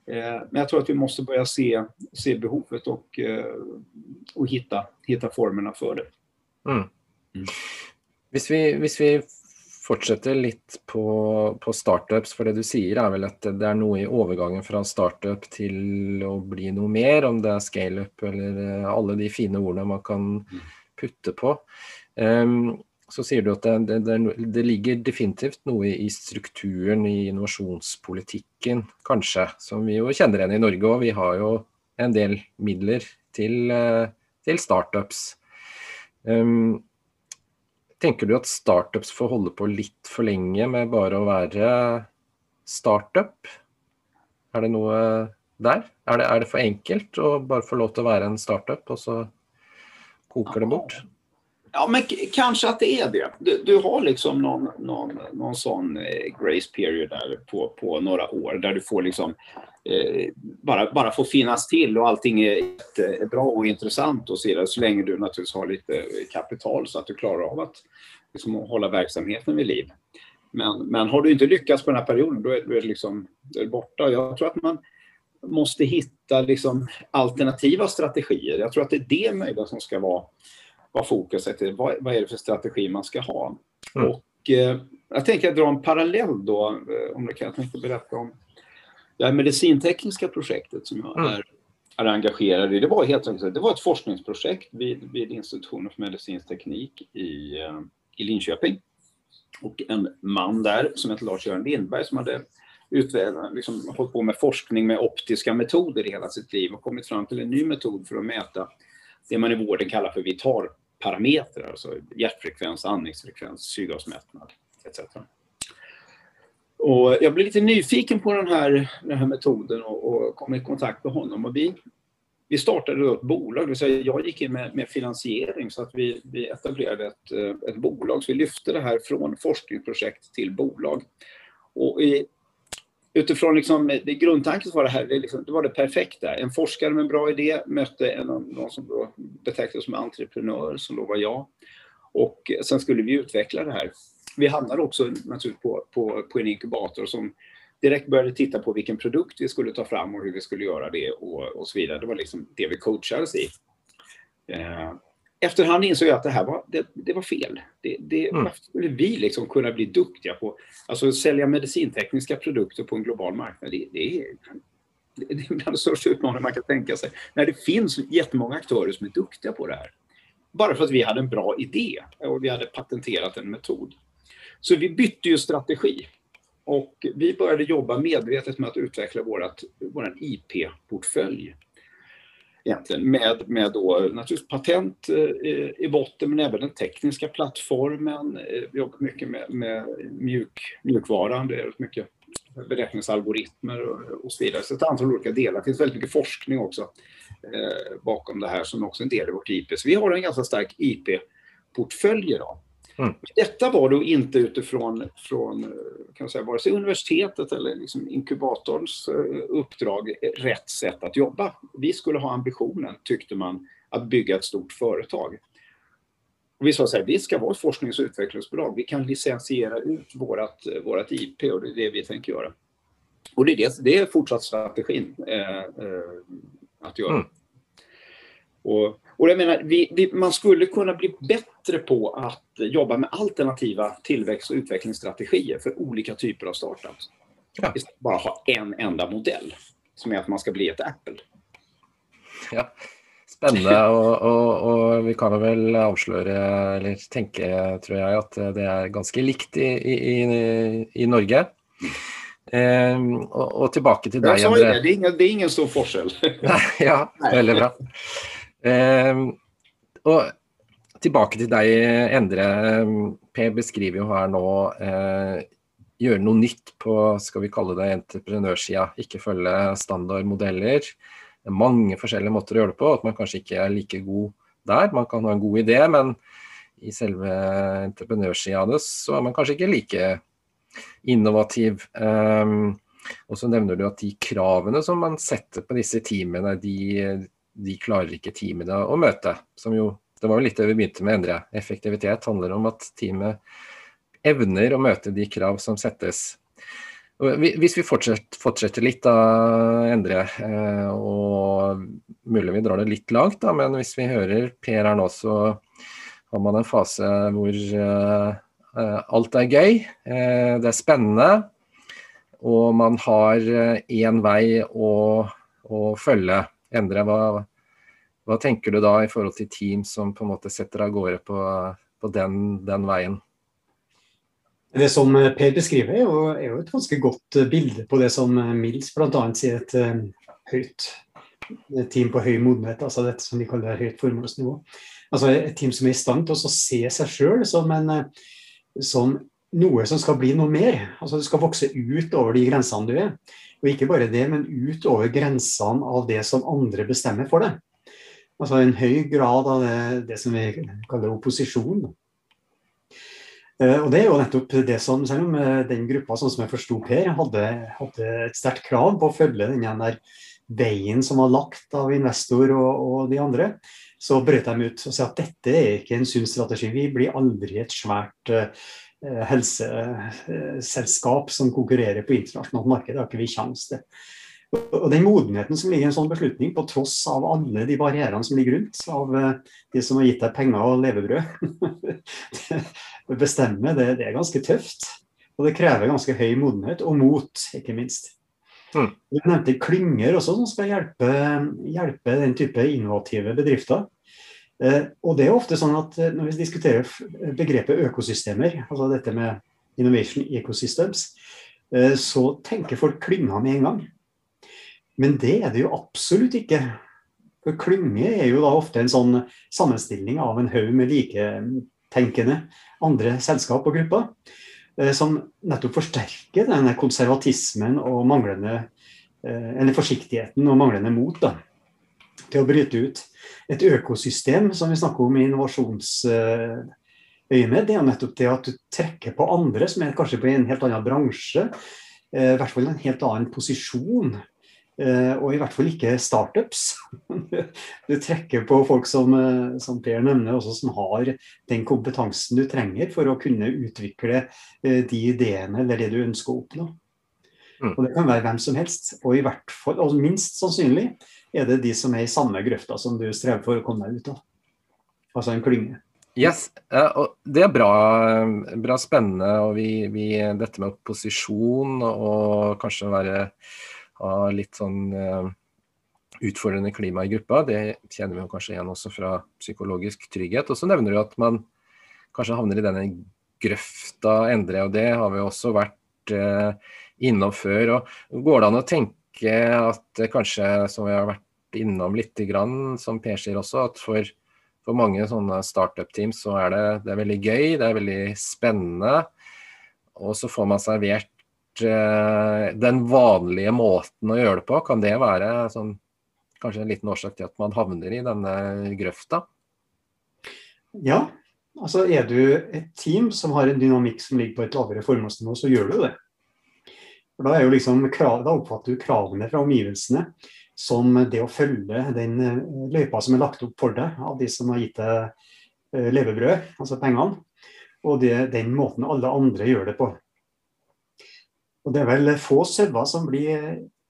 Eh, men jag tror att vi måste börja se, se behovet och, eh, och hitta, hitta formerna för det. Mm. Mm. Hvis, vi, hvis vi fortsetter litt på, på, startups, for det du sier er vel at det er noe i overgangen fra startup til å bli noe mer, om det er scaleup eller eh, alle de fine ordene man kan mm. putte på. Um, så sier du at det, det, det, ligger definitivt noe i strukturen i innovasjonspolitikken, kanskje, som vi jo kjenner igjen i Norge òg. Vi har jo en del midler til, eh, til startups. Um, tenker du at startups får holde på litt for lenge med bare å være startup? Er det noe der? Er det, er det for enkelt å bare få lov til å være en startup, og så koker det bort? Ja, men kanske att det är det. Du, du har liksom någon, någon, någon sån eh, grace period där på, på några år där du får liksom eh, bara, bara få finnas till och allting är, är bra och intressant och så vidare så länge du naturligtvis har lite eh, kapital så att du klarar av att liksom, hålla verksamheten vid liv. Men, men har du inte lyckats på den här perioden då är du liksom, är borta. Jag tror att man måste hitta liksom, alternativa strategier. Jag tror att det är det möjliga som ska vara vad fokuset är, vad, vad är det för strategi man ska ha. Mm. Och eh, jag tänker dra en parallell då, eh, om det kan jag tänkte berätta om det här medicintekniska projektet som jag mm. är, är engagerad i. Det var helt enkelt det var ett forskningsprojekt vid, vid institutionen för medicinsk teknik i, eh, i Linköping. Och en man där som heter Lars-Göran Lindberg som hade liksom, hållit på med forskning med optiska metoder i hela sitt liv och kommit fram till en ny metod för att mäta det man i vården kallar för vital, parametrar, alltså hjärtfrekvens, andningsfrekvens, syrgasmättnad etc. Och jag blev lite nyfiken på den här, den här metoden och, och kom i kontakt med honom. Och vi, vi startade då ett bolag, det vill säga jag gick in med, med finansiering så att vi, vi etablerade ett, eh, ett bolag. Så vi lyfte det här från forskningsprojekt till bolag. Och i utifrån liksom, det grundtanken var det här, det, liksom, det, var det perfekta. En forskare med en bra idé mötte en, någon som då betraktades som entreprenör, som då var jag. Och sen skulle vi utveckla det här. vi hamnade också naturligtvis på, på, på en inkubator som direkt började titta på vilken produkt vi skulle ta fram och hur vi skulle göra det och, och så vidare. Det var liksom det vi coachades i. Eh, efterhand insåg jag att det här var, det, det var fel. Det, det, mm. Varför skulle vi liksom kunna bli duktiga på alltså sälja medicintekniska produkter på en global marknad? Det, det är, det är bland de största utmaningar man kan tänka sig. När det finns jättemånga aktörer som är duktiga på det här. Bara för att vi hade en bra idé och vi hade patenterat en metod. Så vi bytte ju strategi. Och vi började jobba medvetet med att utveckla vår IP-portfölj egentligen med, med då naturligtvis patent eh, i botten men även den tekniska plattformen. Eh, vi jobbar mycket med, med mjuk, mjukvaran, det är mycket beräkningsalgoritmer och, och så vidare. Så ett antal olika delar. Det finns väldigt mycket forskning också eh, bakom det här som också är en del i vårt IP. Så vi har en ganska stark IP-portfölj idag. Mm. Detta var då inte utifrån från, kan säga, vare sig universitetet eller liksom inkubatorns eh, uppdrag rätt sätt att jobba. Vi skulle ha ambitionen, tyckte man, att bygga ett stort företag. Och vi sa så här, vi ska vara ett forsknings och utvecklingsbolag. Vi kan licensiera ut vårt vårat IP och det är det vi tänker göra. Och det är, det, det är fortsatt strategin eh, eh, att göra. Mm. Och, och jag menar, vi, vi, man skulle kunna bli bättre på att jobba med alternativa tillväxt och utvecklingsstrategier för olika typer av startups. Ja. Istället bara ha en enda modell som är att man ska bli ett Apple. Ja. Spännande och, och, och, vi kan väl avslöja eller tänka, tror jag, att det är ganska likt i, i, i Norge. Ehm, och, och, tillbaka till dig. Jag sa det, det är ingen, det är ingen stor forskel. ja, väldigt bra. Ehm, och tillbaka till dig, Endre. Ehm, P beskriver ju här nu eh, göra något nytt på, ska vi kalla det entreprenørsida. inte följa standardmodeller. Det är många olika måter att göra det på, At man kanske inte är lika god där. Man kan ha en god idé, men i själva det, så är man kanske inte lika innovativ. Um, och så nämner du att de kraven som man sätter på dessa teamene, de, de klarer ikke teamene å møte. Som jo, det var jo litt det vi begynte med å endre. Effektivitet handler om at teamet evner å møte de krav som settes. Og hvis vi fortsetter, fortsetter litt, da, Endre, eh, og mulig vi drar det litt langt, da, men hvis vi hører Per her nå, så har man en fase hvor uh, alt er gøy, uh, det er spennende, og man har én vei å, å følge. Endre, vad, vad tänker du då i förhållande till team som på något sätt sätter av gårde på, på den, den vägen? Det som Per beskriver, är ju, är ju ett ganska gott bild på det som Mills bland annat säger ett eh, högt team på hög modenhet, alltså det som vi kallar högt förmånsnivå. Alltså ett team som är i stånd att se sig själv som en som något som ska bli något mer. Alltså du ska växa ut över de gränserna du är. Och inte bara det, men ut över gränserna av det som andra bestämmer för det. Alltså en hög grad av det, det som vi kallar opposition. Eh, og och det är ju nettopp det som, selv om eh, den den gruppen som jag förstod Per, hade, hadde, ett starkt krav på att följa den där vägen som var lagt av Investor och, og de andra, så bröt de ut och sa att detta är inte en sunn strategi. Vi blir aldrig ett svært eh, helseselskap som konkurrerar på internationellt marknad. Det har inte vi chans till. Och den modenheten som ligger i en sån beslutning, på trots av alla de barriärerna som ligger runt, av eh, de som har gett dig pengar och levebröd, bestämma, det, det är ganska tufft. Och det kräver ganska hög modenhet och mot, inte minst. Mm. Du nämnde klyngor också som ska hjälpa, hjälpa den typen av innovativa bedrifter. Eh, och det är ofta så att eh, när vi diskuterar begreppet ökosystemer, alltså detta med innovation ecosystems, eh, så tänker folk klynga med en gång. Men det är det ju absolut inte. För klynge är ju då ofta en sån sammanställning av en hög med liketänkande andra sällskap och grupper som nettopp förstärker den här konservatismen och manglande eller försiktigheten och manglande mod då, till att bryta ut ett ökosystem som vi snackar om i innovationsöjemed. Det är nettopp det att du träcker på andra som är kanske på en helt annan bransch, eh, i alla fall en helt annan position Eh, og i hvert fall ikke startups. Du trekker på folk som, eh, som Per nevner, også som har den kompetansen du trenger for å kunne utvikle eh, de ideene eller det du ønsker å oppnå. Mm. Og Det kan være hvem som helst, og i hvert fall, og minst sannsynlig är det de som är i samma grøfta som du strävar för att komma ut av. Alltså en klynge. Yes, Det är bra, bra spännande och vi, vi, detta med opposition och kanske vara ha lite sån uh, klima i gruppa. Det känner vi kanske igen också från psykologisk trygghet. Och så nämner du att man kanske hamnar i denne grøfta endre, och det har vi också varit uh, eh, innom før. Og går det an å tenke at kanskje, som vi har vært innom litt, grann, som Per sier også, at for, for mange sånne startup-teams så er det, det er veldig gøy, det er veldig spennende. Og så får man servert Eh, den vanlige måten å gjøre det på, kan det være sånn, kanskje en liten årsak til at man havner i denne grøfta? Ja, altså er du et team som har en dynamikk som ligger på et lavere formålsnivå, så gjør du det. For da, liksom, da, oppfatter du kravene fra omgivelsene som det å følge den eh, løypa som er lagt opp for deg av de som har gitt deg eh, levebrød, altså pengene, og det, den måten alle andre gjør det på. Og det er vel få sauer som blir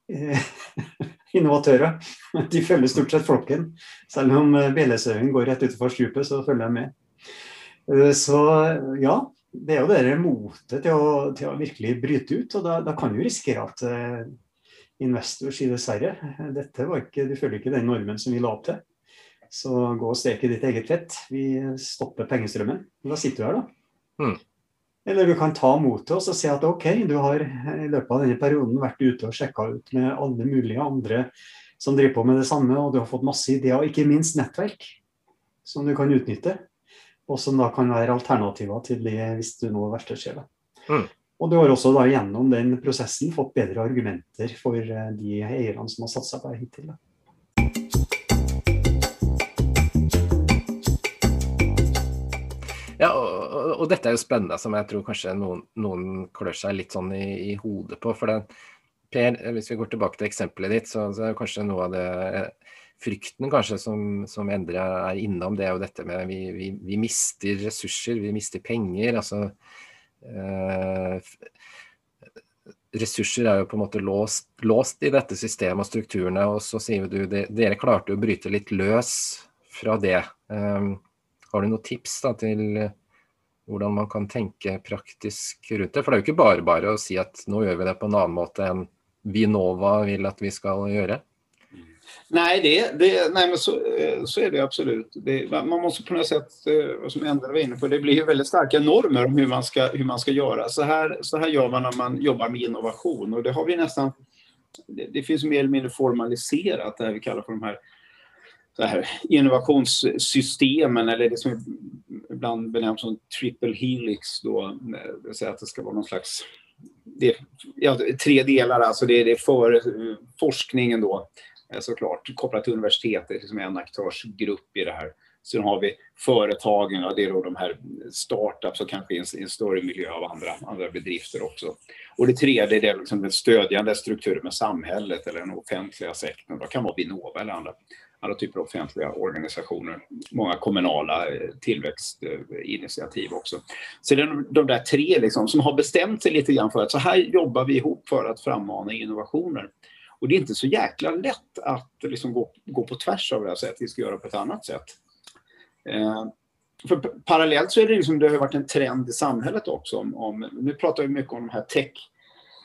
eh, innovatører. De følger stort sett flokken. Selv om eh, Belesauen går rett utenfor stupet, så følger de med. Eh, så ja, det er jo det motet til å, til å, virkelig bryte ut. Og da, da kan du risikere at eh, investor sier dessverre, dette var ikke, du følger ikke den normen som vi la opp til. Så gå og stek i ditt eget fett. Vi stopper pengestrømmen. Da sitter du her, da. Mm. Eller du kan ta motet og si at OK, du har i løpet av denne perioden vært ute og sjekka ut med alle mulige andre som driver på med det samme, og du har fått masse ideer, og ikke minst nettverk som du kan utnytte. Og som da kan være alternativer til det hvis du nå verste skjer. Mm. Og du har også da gjennom den prosessen fått bedre argumenter for eh, de eierne som har satsa på deg hittil. Da. Ja, og, og, dette er jo spennende, som jeg tror kanskje noen, noen klør seg litt sånn i, i hodet på. For den, Per, hvis vi går tilbake til eksempelet ditt, så, så er kanskje noe av det frykten kanskje som, som Endre er innom, det er jo dette med vi, vi, vi mister ressurser, vi mister penger. altså eh, Ressurser er jo på en måte låst, låst, i dette systemet og strukturene, og så sier du det, dere klarte å bryte litt løs fra det. Eh, har du noen tips da, til hvordan man kan tenke praktisk rundt det? For det er jo ikke bare bare å si at nå gjør vi det på en annen måte enn Vinova vil at vi skal gjøre. Nej, det, det, nej men så, eh, så är det absolut. Det, man måste på något sätt, eh, som Endre var inne på, det blir ju väldigt starka normer om hur man ska, hur man ska göra. Så här, så här gör man när man jobbar med innovation och det har vi nästan, det, det finns mer eller mindre formaliserat, det här vi kallar för de här här, innovationssystemen eller det som ibland benämns som triple helix då, det vill säga att det ska vara någon slags det, ja, tre delar, alltså det, det är för eh, forskningen då Eh, såklart kopplat till universitetet som är en aktörsgrupp i det här. Sen har vi företagen, och det är då de här startups och kanske i en, en, större miljö av andra, andra bedrifter också. Och det tredje det är liksom den stödjande strukturen med samhället eller den offentliga sektorn. Det kan vara Vinnova eller andra andra typer av offentliga organisationer. Många kommunala eh, tillväxtinitiativ också. Så det är de där tre liksom, som har bestämt sig lite grann för att så här jobbar vi ihop för att frammana innovationer. Och det är inte så jäkla lätt att liksom gå, gå på tvärs av det här sättet, vi ska göra på ett annat sätt. Eh, för parallellt så är det liksom, det har varit en trend i samhället också. Om, om, nu pratar vi mycket om de här tech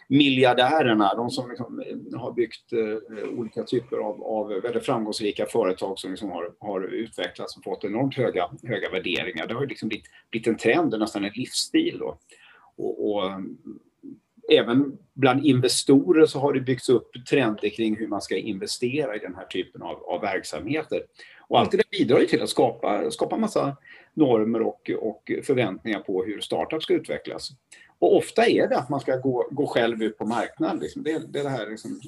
miljardärerna, de som liksom eh, har byggt eh, olika typer av, av, väldigt framgångsrika företag som liksom har, har, utvecklats och fått enormt höga, höga värderingar. Det har liksom blivit, blivit en trend och nästan en livsstil. Då. Och, och, även bland investorer så har det byggts upp trender kring hur man ska investera i den här typen av, av verksamheter. Och allt det bidrar ju till att skapa, skapa massa normer och, och förväntningar på hur startups ska utvecklas. Och ofta är det att man ska gå, gå själv ut på marknaden. Liksom. Det, det är det här liksom,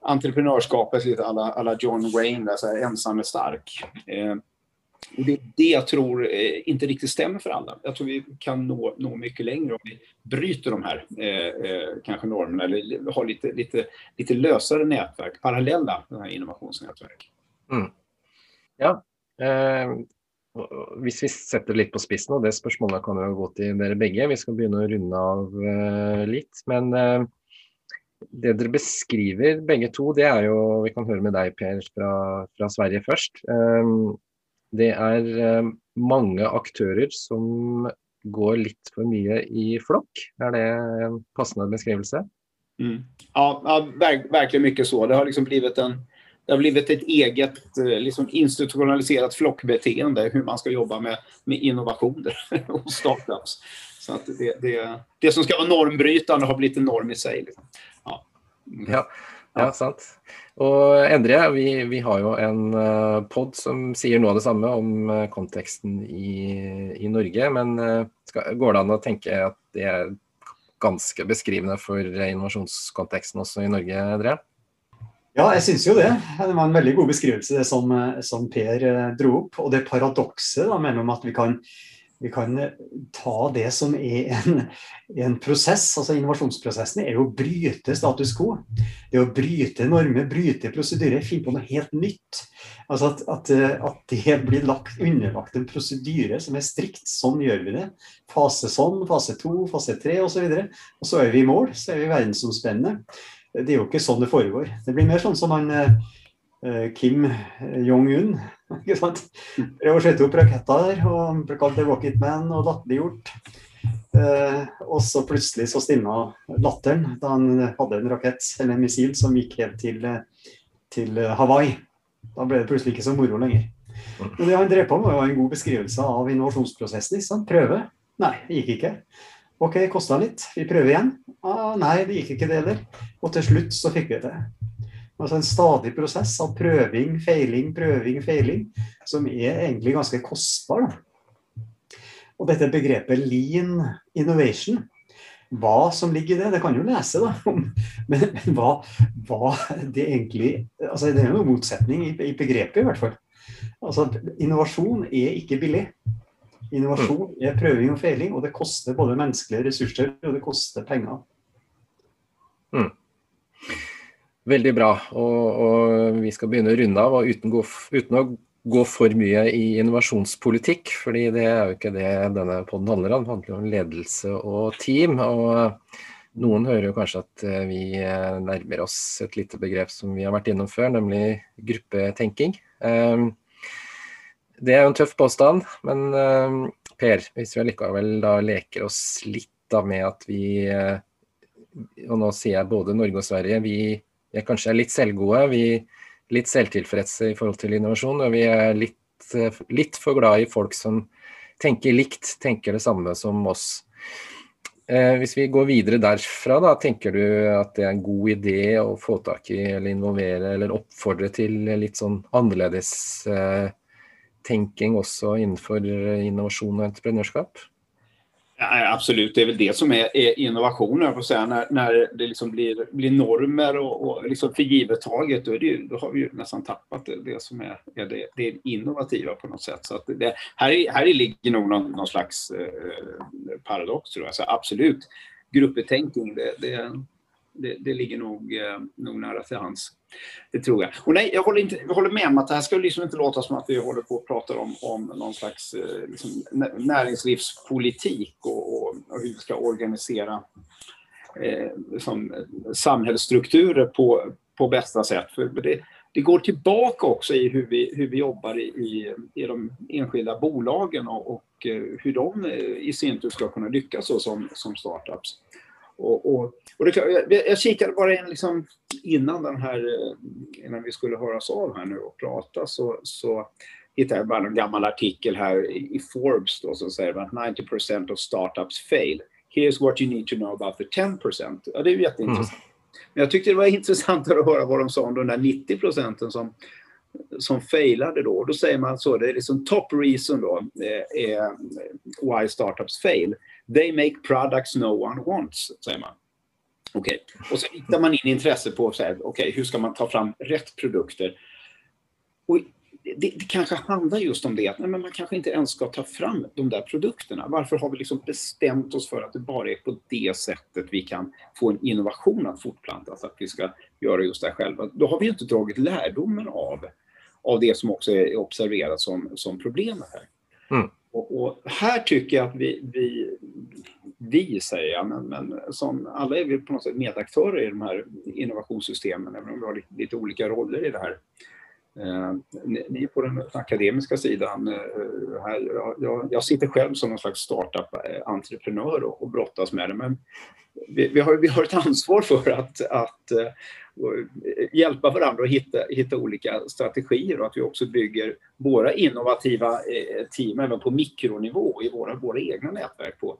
entreprenörskapet, lite alla, alla John Wayne, där, så här, ensam är stark. Eh, och det är det jag tror eh, inte riktigt stämmer för alla. Jag tror vi kan nå, nå mycket längre om vi bryter de här eh, eh kanske normerna eller har lite, lite, lite lösare nätverk, parallella innovationsnätverk. Mm. Ja. Eh, hvis vi setter litt på spissen, og det spørsmålet kan jo gå til dere begge, vi skal begynne å runde av eh, litt. Men eh, det dere beskriver begge to, det er jo Vi kan høre med deg, Per, fra, fra Sverige først. Eh, det er eh, mange aktører som går litt for mye i flokk. Er det en passende beskrivelse? Mm. Ja, ja, verkligen mycket så. Det har liksom blivit en det har blivit ett eget eh, liksom institutionaliserat flockbeteende hur man ska jobba med, med innovationer och startups. Så att det, det, det som ska vara normbrytande har blivit en norm i sig. Liksom. Ja. ja. Ja, sant. Og Endre, vi, vi har jo en uh, pod som sier noe av det samme om uh, konteksten i, i, Norge. Men uh, skal, går det an å tenke at det er ganske beskrivende for innovasjonskonteksten også i Norge, Endre? Ja, jeg syns jo det. Det var en veldig god beskrivelse det som, som Per dro opp. Og det paradokset mellom at vi kan vi kan eh, ta det som er en, en, prosess. altså Innovasjonsprosessen er jo å bryte status quo. Det å bryte normer, bryte prosedyrer, finne på noe helt nytt. Altså at, at, eh, at, det blir lagt, underlagt en prosedyre som er strikt. Sånn gjør vi det. Fase sånn, fase to, fase tre osv. Og, og så er vi i mål. Så er vi verdensomspennende. Det er jo ikke sånn det foregår. Det blir mer sånn som han eh, Kim Jong-un ikke sant? Prøv å skjøte opp raketter, og ble kalt Rocket Man og latterliggjort. Eh, og så plutselig så stilna latteren da han hadde en rakett eller en missil som gikk helt til, til Hawaii. Da ble det plutselig ikke så moro lenger. Men det han drev på med, var en god beskrivelse av innovasjonsprosessen. Ikke sant? Prøve. Nei, det gikk ikke. Ok, kosta litt. Vi prøver igjen. Ah, nei, det gikk ikke det heller. Og til slutt så fikk vi det. Altså en stadig prosess av prøving, feiling, prøving, feiling, som er egentlig ganske kostbar. Og dette begrepet lean innovation, hva som ligger i det, det kan jo lese, da. Men, men hva, hva, det egentlig altså Det er jo noen motsetning i, i begrepet, i hvert fall. Altså, innovasjon er ikke billig. Innovasjon er prøving og feiling, og det koster både menneskelige ressurser og det koster penger. Mm. Veldig bra. Og, og, vi skal begynne å runde av, og uten, gå, uten, å gå for mye i innovasjonspolitikk. fordi det er jo ikke det denne poden handler om. Det handler om ledelse og team. og noen hører jo kanskje at eh, vi närmar nærmer oss et lite begrep som vi har vært innom før, nemlig gruppetenking. Ehm, det er jo en tøff påstand, men ehm, Per, hvis vi allikevel da leker oss litt da med at vi eh, Og nå sier jeg både Norge og Sverige. vi vi er kanskje litt selvgode. Vi er litt selvtilfredse i forhold til innovasjon. Og vi er litt, eh, litt for glad i folk som tenker likt, tenker det samme som oss. Eh, hvis vi går videre derfra, da, tenker du at det er en god idé å få tak i eller involvere eller oppfordre til litt sånn annerledes eh, tenking også innenfor innovasjon og entreprenørskap? Ja, absolut, det är väl det som är, är innovationen, jag säga. När, när det liksom blir, blir normer och, och liksom för givet taget, då, det, då, har vi ju nästan tappat det, det som är, är det, det, innovativa på något sätt. Så att det, här, här ligger nog någon, någon slags eh, paradox, tror jag. Så absolut, gruppetänkning, det, det, det, det ligger nog, eh, nog nära till hands. Det tror jag. Och nej, jag håller, inte, jag håller med om att det här ska liksom inte låta som att vi håller på och pratar om, om någon slags eh, liksom, näringslivspolitik och, och, och, hur vi ska organisera eh, liksom, samhällsstrukturer på, på bästa sätt. För det, det går tillbaka också i hur vi, hur vi jobbar i, i, i de enskilda bolagen och, och eh, hur de eh, i sin tur ska kunna lyckas som, som startups. Och, och, och det, jag, jag kikade bara in liksom innan den här, eh, innan vi skulle höras av här nu och prata så, så hittade jag bara en gammal artikel här i Forbes då som säger att 90% of startups fail. Here's what you need to know about the 10%. Ja, det är ju jätteintressant. Mm. Men jag tyckte det var intressantare att höra vad de sa om de där 90 procenten som, som failade då. Då säger man så, det är liksom top reason då, eh, är why startups fail. They make products no one wants, säger man. Okej, okay. och så riktar man in intresse på så här, okay, hur ska man ta fram rätt produkter. Och det, det, kanske handlar just om det att nej, men man kanske inte ens ska ta fram de där produkterna. Varför har vi liksom bestämt oss för att det bara är på det sättet vi kan få en innovation att fortplantas, att vi ska göra just det själva. Då har vi inte dragit lärdomen av, av det som också är observerat som, som problemet här. Mm. Och, och, här tycker jag att vi, vi, vi säger jag, men, men som alla är vi på något sätt medaktörer i de här innovationssystemen, även om vi har lite, lite olika roller i det här. Eh, ni på den akademiska sidan, eh, här, jag, jag, sitter själv som någon slags startup-entreprenör eh, och, och brottas med det, men vi, vi, har, vi har ett ansvar för att, att eh, eh, hjälpa varandra att hitta, hitta olika strategier och att vi också bygger våra innovativa team även på mikronivå i våra, våra egna nätverk på,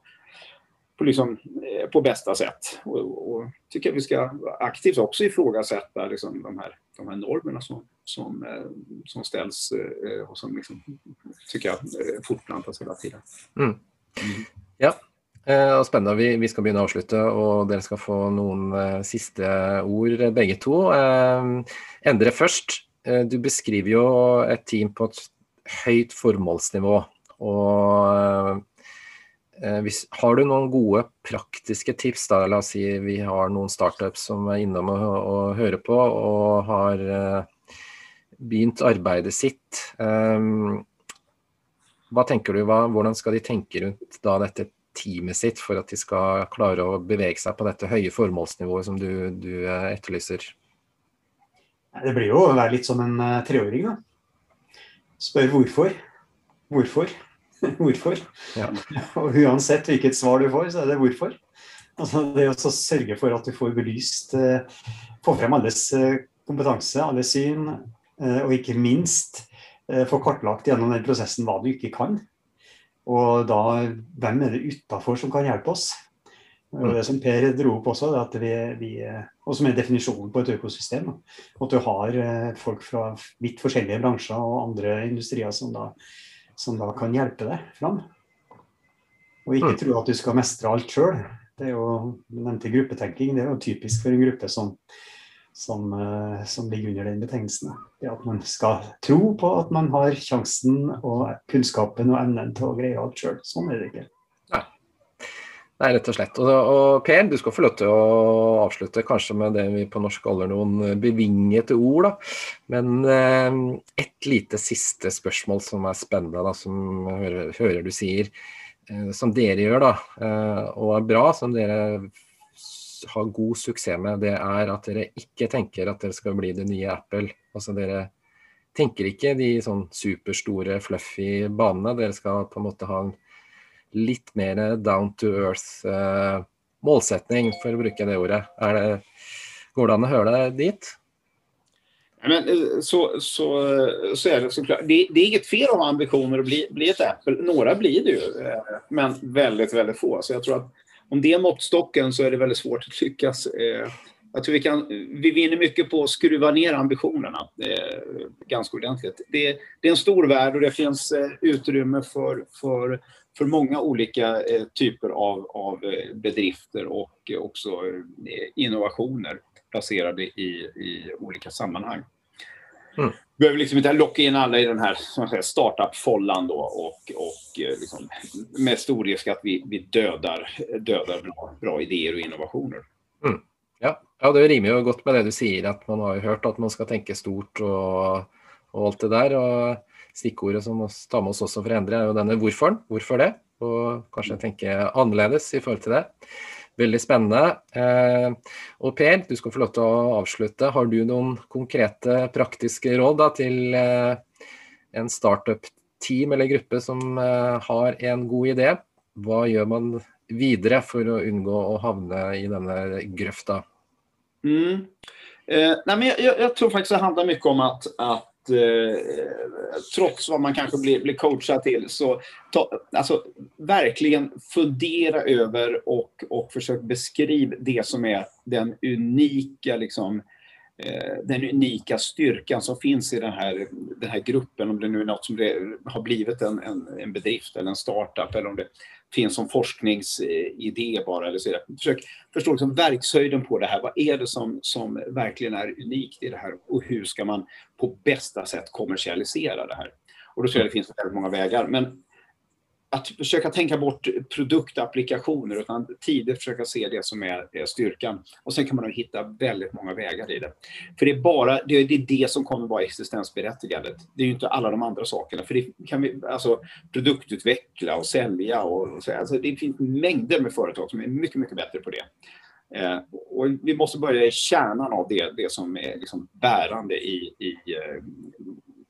på, liksom, eh, på bästa sätt. Och, och tycker att vi ska aktivt också ifrågasätta liksom, de, här, de här normerna som, som, eh, som ställs eh, och som liksom, tycker jag fortplantas hela tiden. Mm. Mm. Ja, Eh, spennende. Vi, vi, skal begynne å avslutte, og dere skal få noen eh, siste ord, begge to. Eh, Endre først. Eh, du beskriver jo et team på et høyt formålsnivå. Og eh, Eh, har du noen gode praktiske tips? da, La oss si vi har noen startups som er innom og, og hører på og har eh, begynt arbeidet sitt. Ehm, hva tenker du, hva, Hvordan skal de tenke rundt da dette teamet sitt for at de skal klare å bevege seg på dette høye formålsnivået som du, du eh, etterlyser? Det blir jo å være litt som en uh, treåring, da. Spør hvorfor. Hvorfor? hvorfor? Ja. Og uansett hvilket svar du får, så er det hvorfor. Altså, det å sørge for at du får belyst, uh, få frem alles uh, kompetanse, alle syn, og ikke minst få kartlagt gjennom den prosessen hva du ikke kan. Og da, hvem er det utafor som kan hjelpe oss? Og det som Per dro opp også, at vi, vi, og som er definisjonen på et økosystem. At du har eh, folk fra vidt forskjellige bransjer og andre industrier som da, som da kan hjelpe deg fram. Og ikke mm. tro at du skal mestre alt sjøl. Det er jo nevnte gruppetenking. Det er jo typisk for en gruppe som, som, eh, som, ligger under den betegnelsen. Det at man skal tro på at man har sjansen og kunnskapen og evnen til å greie alt sjøl. Sånn er det ikke. Nei. Rett og slett. Og, og, Per, du skal få lov til å avslutte kanskje med det vi på norsk kaller noen eh, bevingete ord. Da. Men eh, et lite siste spørsmål som er spennende, da, som hører, hører du sier. Eh, som dere gjør, da, eh, og er bra, som dere har god suksess med, det er at dere ikke tenker at dere skal bli det nye Apple. Altså dere tenker ikke de sånn superstore, fluffy banene. Dere skal på en måte ha en litt mer down to earth eh, målsetning, for å bruke det ordet. Det, går det an å høre det dit? Men, eh, så, så, så är det såklart. Det, det är inget fel att ha ambitioner att bli, bli ett Apple. Några blir det ju, eh, men väldigt, väldigt få. Så jag tror att om det är måttstocken så är det väldigt svårt att lyckas. Eh. Jag tror vi, kan, vi vinner mycket på att skruva ner ambitionerna ganska ordentligt. Det, det, är en stor värld och det finns utrymme för, för, för många olika typer av, av bedrifter och också innovationer placerade i, i olika sammanhang. Mm. behöver liksom inte locka in alla i den här startup-follan då och, och eh, liksom, med stor risk att vi, vi dödar, dödar bra, bra idéer och innovationer. Mm. Ja. ja, det rimer ju gott med det du säger, att man har ju hört att man ska tänka stort och, och allt det där. Och stickordet som vi tar med oss också förändra är ju denna varför, varför det? Och kanske tenke annorlunda i förhållande till det. Veldig spennende. Eh, og Per, du skal få lov til å avslutte. Har du noen konkrete, praktiske råd da, til eh, en startup-team eller gruppe som eh, har en god idé? Hva gjør man videre for å unngå å havne i denne grøfta? Mm. Eh, nej, men jag, jag, tror faktiskt det handlar mycket om att, att Eh, trots vad man kanske blir, blir coachad till, så ta, alltså, verkligen fundera över och, och försök beskriva det som är den unika liksom, eh, Eh, den unika styrkan som finns i den här, den här gruppen, om det nu är något som har blivit en, en, en bedrift eller en startup eller om det finns som forskningsidé bara. Eller så vidare. Försök förstå liksom verkshöjden på det här. Vad är det som, som verkligen är unikt i det här och hur ska man på bästa sätt kommersialisera det här? Och då tror jag det finns väldigt många vägar. Men att försöka tänka bort produktapplikationer utan tidigt försöka se det som är, styrkan. Och sen kan man hitta väldigt många vägar i det. För det är bara det, är det som kommer vara existensberättigandet. Det är ju inte alla de andra sakerna. För det kan vi alltså produktutveckla och sälja och, och så. Alltså det finns mängder med företag som är mycket, mycket bättre på det. Eh, och vi måste börja i kärnan av det, det som är liksom bärande i, i eh,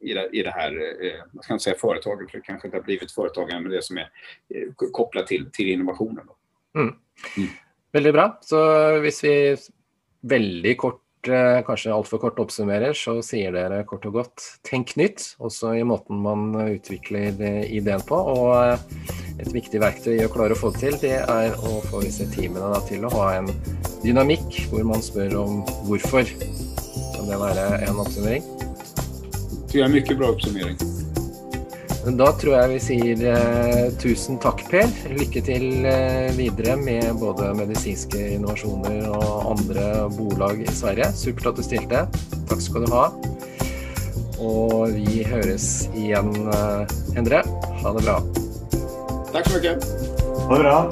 i det, i det här, eh, jag ska inte säga företaget, för det kanske inte har blivit företagare, men det som är eh, kopplat till, till innovationen. Mm. Mm. Väldigt bra. Så om vi väldigt kort, eh, kanske alltför kort oppsummerer, så säger dere kort och gott tänk nytt, också i måten man utvecklar idén på. Och ett viktigt verktyg att klara att få det till, det är att få dessa teamen till att ha en dynamik, där man frågar om varför. Kan det vara en uppsummering? Tycker jag är mycket bra uppsummering. Då tror jag vi säger eh, tusen tack Per. Lycka till eh, vidare med både medicinska innovationer och andra bolag i Sverige. Supert att du ställde. Tack ska du ha. Och vi hörs igen, eh, Endre. Ha det bra. Tack så mycket. Ha det bra.